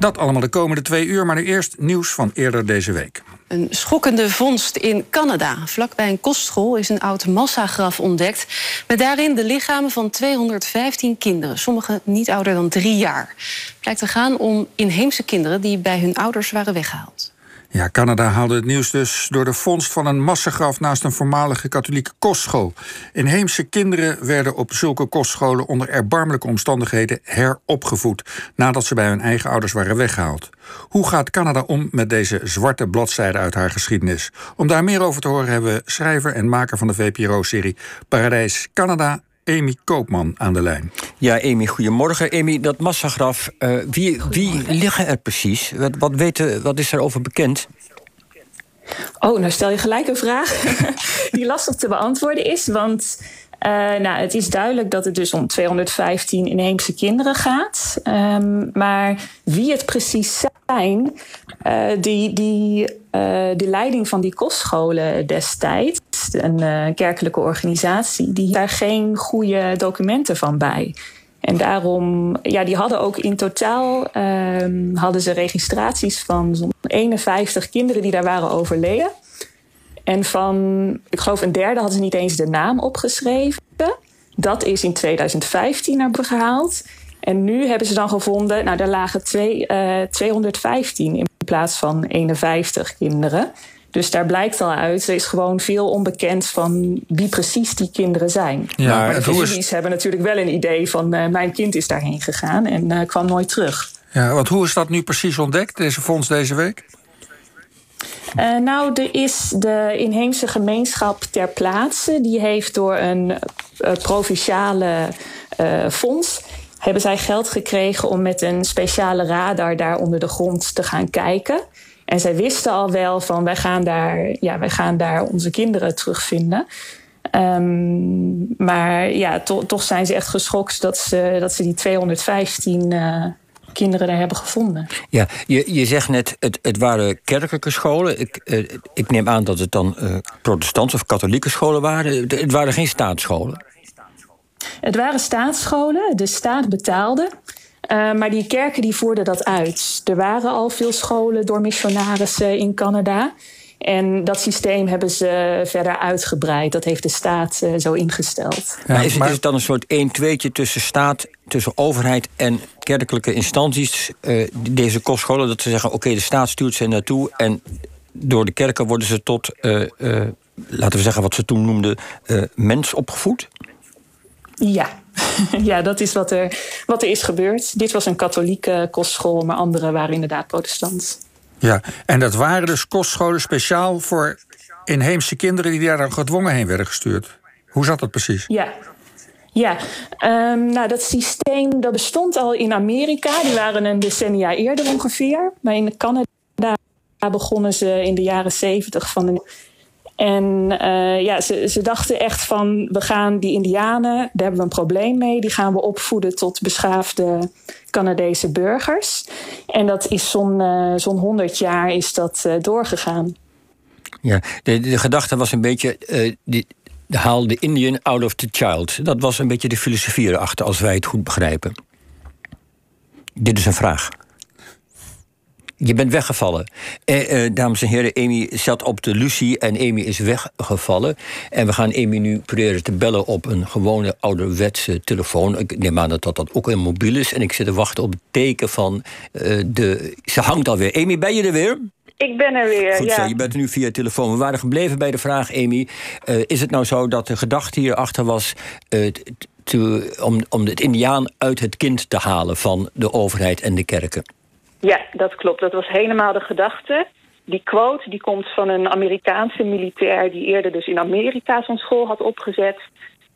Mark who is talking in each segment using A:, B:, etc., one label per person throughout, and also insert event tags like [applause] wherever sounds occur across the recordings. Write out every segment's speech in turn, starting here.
A: Dat allemaal de komende twee uur, maar nu eerst nieuws van eerder deze week.
B: Een schokkende vondst in Canada. Vlakbij een kostschool is een oud massagraf ontdekt... met daarin de lichamen van 215 kinderen. Sommige niet ouder dan drie jaar. Het blijkt te gaan om inheemse kinderen... die bij hun ouders waren weggehaald.
A: Ja, Canada haalde het nieuws dus door de vondst van een massagraf naast een voormalige katholieke kostschool. Inheemse kinderen werden op zulke kostscholen onder erbarmelijke omstandigheden heropgevoed nadat ze bij hun eigen ouders waren weggehaald. Hoe gaat Canada om met deze zwarte bladzijde uit haar geschiedenis? Om daar meer over te horen hebben we schrijver en maker van de VPRO-serie Paradijs Canada, Amy Koopman aan de lijn.
C: Ja, Amy, goedemorgen. Amy, dat massagraf, uh, wie, wie liggen er precies? Wat, wat, weten, wat is er over bekend?
D: Oh, nou stel je gelijk een vraag [laughs] die lastig te beantwoorden is. Want uh, nou, het is duidelijk dat het dus om 215 inheemse kinderen gaat. Um, maar wie het precies zijn, uh, die, die, uh, de leiding van die kostscholen destijds, een kerkelijke organisatie, die daar geen goede documenten van bij. En daarom, ja, die hadden ook in totaal um, hadden ze registraties van zo'n 51 kinderen die daar waren overleden. En van, ik geloof een derde hadden ze niet eens de naam opgeschreven. Dat is in 2015 naar gehaald. En nu hebben ze dan gevonden, nou daar lagen twee, uh, 215 in plaats van 51 kinderen. Dus daar blijkt al uit, er is gewoon veel onbekend van wie precies die kinderen zijn. Ja, maar de families is... hebben natuurlijk wel een idee van uh, mijn kind is daarheen gegaan en uh, kwam nooit terug.
A: Ja, want hoe is dat nu precies ontdekt, deze fonds deze week?
D: Uh, nou, er is de inheemse gemeenschap ter plaatse. Die heeft door een provinciale fonds... hebben zij geld gekregen om met een speciale radar daar onder de grond te gaan kijken. En zij wisten al wel van wij gaan daar, ja, wij gaan daar onze kinderen terugvinden. Um, maar ja, to, toch zijn ze echt geschokt dat ze, dat ze die 215 kinderen daar hebben gevonden.
C: Ja, je, je zegt net, het, het waren kerkelijke scholen. Ik, uh, ik neem aan dat het dan uh, protestants of katholieke scholen waren. Het waren geen staatsscholen.
D: Het waren staatsscholen, de staat betaalde. Uh, maar die kerken die voerden dat uit. Er waren al veel scholen door missionarissen in Canada. En dat systeem hebben ze verder uitgebreid. Dat heeft de staat uh, zo ingesteld.
C: Ja, is, is, het dan een soort 1-2'tje tussen staat, tussen overheid en kerkelijke instanties? Uh, deze kostscholen, dat ze zeggen: oké, okay, de staat stuurt ze naartoe. En door de kerken worden ze tot, uh, laten we zeggen wat ze toen noemden, mens opgevoed?
D: Ja. [laughs] ja, dat is wat er, wat er is gebeurd. Dit was een katholieke kostschool, maar andere waren inderdaad protestants.
A: Ja, en dat waren dus kostscholen speciaal voor inheemse kinderen die daar dan gedwongen heen werden gestuurd. Hoe zat dat precies?
D: Ja, ja, um, nou dat systeem dat bestond al in Amerika. Die waren een decennia eerder ongeveer. Maar in Canada begonnen ze in de jaren zeventig van de. En uh, ja, ze, dachten echt van, we gaan die indianen, daar hebben we een probleem mee. Die gaan we opvoeden tot beschaafde Canadese burgers. En dat is zo'n uh, zo'n 100 jaar is dat uh, doorgegaan.
C: Ja, de, de gedachte was een beetje, die, haal de Indian out of the child. Dat was een beetje de filosofie erachter, als wij het goed begrijpen. Dit is een vraag. Je bent weggevallen. Eh, eh, dames en heren, Amy zat op de Lucie en Amy is weggevallen. En we gaan Amy nu proberen te bellen op een gewone ouderwetse telefoon. Ik neem aan dat dat ook een mobiel is. En ik zit te wachten op het teken van uh, de... Ze hangt alweer. Amy, ben je er weer?
E: Ik ben er weer,
C: Goed
E: ja.
C: zo, je bent er nu via telefoon. We waren gebleven bij de vraag, Amy. Uh, is het nou zo dat de gedachte hierachter was... Te, om, om het indiaan uit het kind te halen van de overheid en de kerken?
E: Ja, dat klopt. Dat was helemaal de gedachte. Die quote die komt van een Amerikaanse militair... die eerder dus in Amerika zo'n school had opgezet.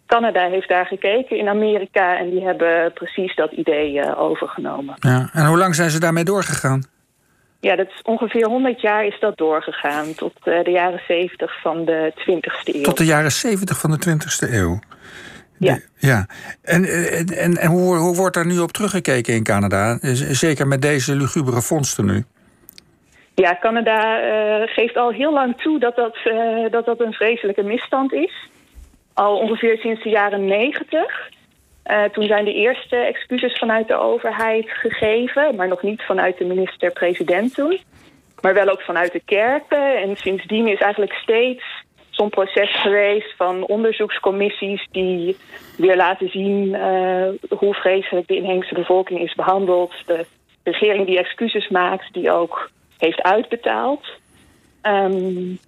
E: Canada heeft daar gekeken in Amerika... en die hebben precies dat idee uh, overgenomen.
A: Ja, en hoe lang zijn ze daarmee doorgegaan?
E: Ja, dat is ongeveer 100 jaar is dat doorgegaan. Tot uh, de jaren 70 van de 20e eeuw.
A: Tot de jaren 70 van de 20e eeuw?
E: Ja.
A: Ja. En, en, en hoe, hoe wordt daar nu op teruggekeken in Canada? Zeker met deze lugubere vondsten nu.
E: Ja, Canada uh, geeft al heel lang toe dat dat, uh, dat dat een vreselijke misstand is. Al ongeveer sinds de jaren negentig.
D: Uh, toen zijn de eerste excuses vanuit de overheid gegeven, maar nog niet vanuit de minister-president toen. Maar wel ook vanuit de kerken. En sindsdien is eigenlijk steeds zo'n proces geweest van onderzoekscommissies die weer laten zien uh, hoe vreselijk de inheemse bevolking is behandeld. De regering die excuses maakt, die ook heeft uitbetaald. Um,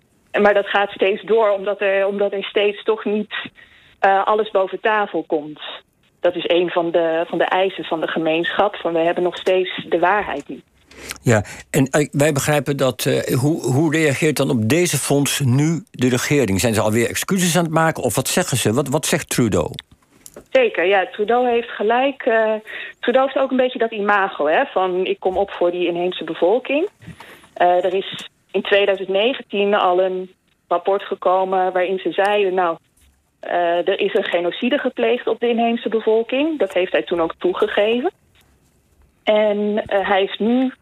D: maar dat gaat steeds door, omdat er, omdat er steeds toch niet uh, alles boven tafel komt. Dat is een van de, van de eisen van de gemeenschap. Van we hebben nog steeds de waarheid niet.
C: Ja, en uh, wij begrijpen dat. Uh, hoe, hoe reageert dan op deze fonds nu de regering? Zijn ze alweer excuses aan het maken of wat zeggen ze? Wat, wat zegt Trudeau?
D: Zeker, ja. Trudeau heeft gelijk. Uh, Trudeau heeft ook een beetje dat imago hè, van ik kom op voor die inheemse bevolking. Er is in 2019 al een rapport gekomen waarin ze zeiden... nou, er is een genocide gepleegd op de inheemse bevolking. Dat heeft hij toen ook toegegeven. En hij is nu...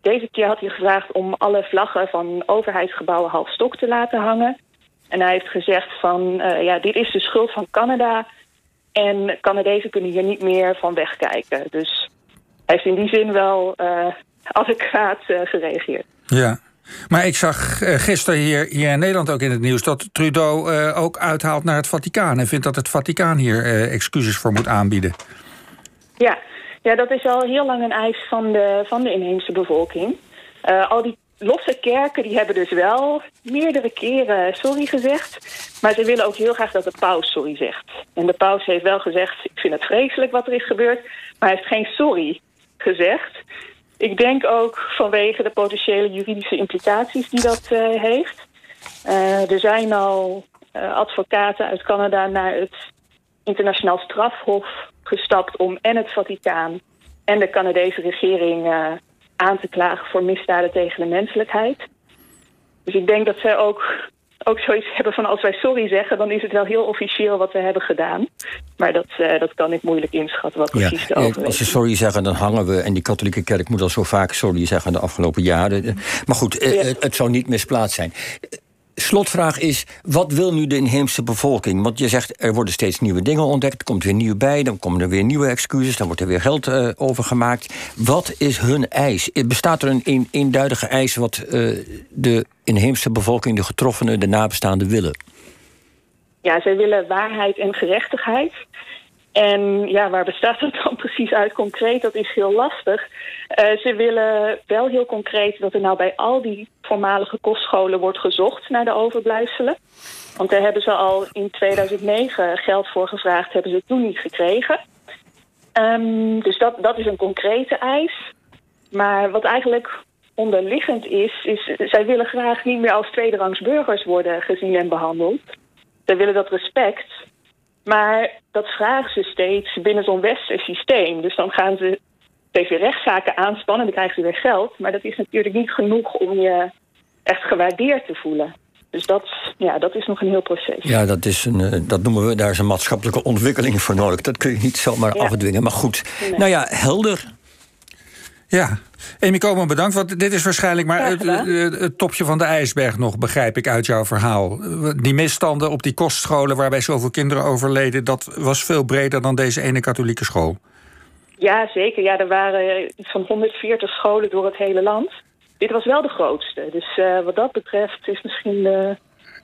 D: Deze keer had hij gevraagd om alle vlaggen van overheidsgebouwen half stok te laten hangen. En hij heeft gezegd van, uh, ja, dit is de schuld van Canada... en Canadezen kunnen hier niet meer van wegkijken. Dus hij heeft in die zin wel adequaat gereageerd.
A: Ja, maar ik zag uh, gisteren hier, hier in Nederland ook in het nieuws dat Trudeau uh, ook uithaalt naar het Vaticaan en vindt dat het Vaticaan hier uh, excuses voor moet aanbieden.
D: Ja. Ja, dat is al heel lang een eis van de, van de inheemse bevolking. al die losse kerken die hebben dus wel meerdere keren sorry gezegd. Maar ze willen ook heel graag dat de paus sorry zegt. En de paus heeft wel gezegd, ik vind het vreselijk wat er is gebeurd. Maar hij heeft geen sorry gezegd. Ik denk ook vanwege de potentiële juridische implicaties die dat uh, heeft. Uh, er zijn al advocaten uit Canada naar het internationaal strafhof gestapt om en het Vaticaan en de Canadese regering aan te klagen voor misdaden tegen de menselijkheid. Dus ik denk dat zij ook ook zoiets [laughs] hebben van als wij sorry zeggen... dan is het wel heel officieel wat we hebben gedaan. Maar dat, uh, dat kan ik moeilijk inschatten wat precies ja, de overweging
C: Als ze sorry zeggen, dan hangen we... en die katholieke kerk moet al zo vaak sorry zeggen de afgelopen jaren. Maar goed, ja. uh, het zou niet misplaatst zijn slotvraag is, wat wil nu de inheemse bevolking? Want je zegt, er worden steeds nieuwe dingen ontdekt, er komt weer nieuw bij... dan komen er weer nieuwe excuses, dan wordt er weer geld uh, over gemaakt. Wat is hun eis? Bestaat er een, een eenduidige eis wat uh, de inheemse bevolking, de getroffenen, de nabestaanden willen?
D: Ja, zij willen waarheid en gerechtigheid. En ja, waar bestaat dat dan [laughs] precies uit concreet? Dat is heel lastig. Uh, ze willen wel heel concreet dat er nou bij al die voormalige kostscholen wordt gezocht naar de overblijfselen. Want daar hebben ze al in 2009 geld voor gevraagd, hebben ze toen niet gekregen. Um, dus dat, dat is een concrete eis. Maar wat eigenlijk onderliggend is, is zij willen graag niet meer als tweederangs burgers worden gezien en behandeld. Zij willen dat respect. Maar dat vragen ze steeds binnen zo'n westers systeem. Dus dan gaan ze weer rechtszaken aanspannen, dan krijgen ze weer geld. Maar dat is natuurlijk niet genoeg om je echt gewaardeerd te voelen. Dus dat, ja, dat is nog een heel proces.
C: Ja, dat, is een, dat noemen we, daar is een maatschappelijke ontwikkeling voor nodig. Dat kun je niet zomaar ja. afdwingen. Maar goed, nee. nou ja, helder.
A: Ja, Amy Koman, bedankt. Want dit is waarschijnlijk maar het, het, topje van de ijsberg nog, begrijp ik uit jouw verhaal. Die misstanden op die kostscholen waarbij zoveel kinderen overleden... dat was veel breder dan deze ene katholieke school.
D: Ja, zeker. Ja, er waren iets van 140 scholen door het hele land. Dit was wel de grootste. Dus uh, wat dat betreft is misschien de,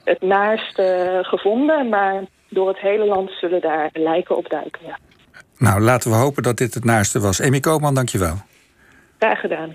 D: het naarste gevonden. Maar door het hele land zullen daar lijken opduiken, ja.
A: Nou, laten we hopen dat dit het naarste was. Amy Koopman, dank je wel.
D: Graag gedaan.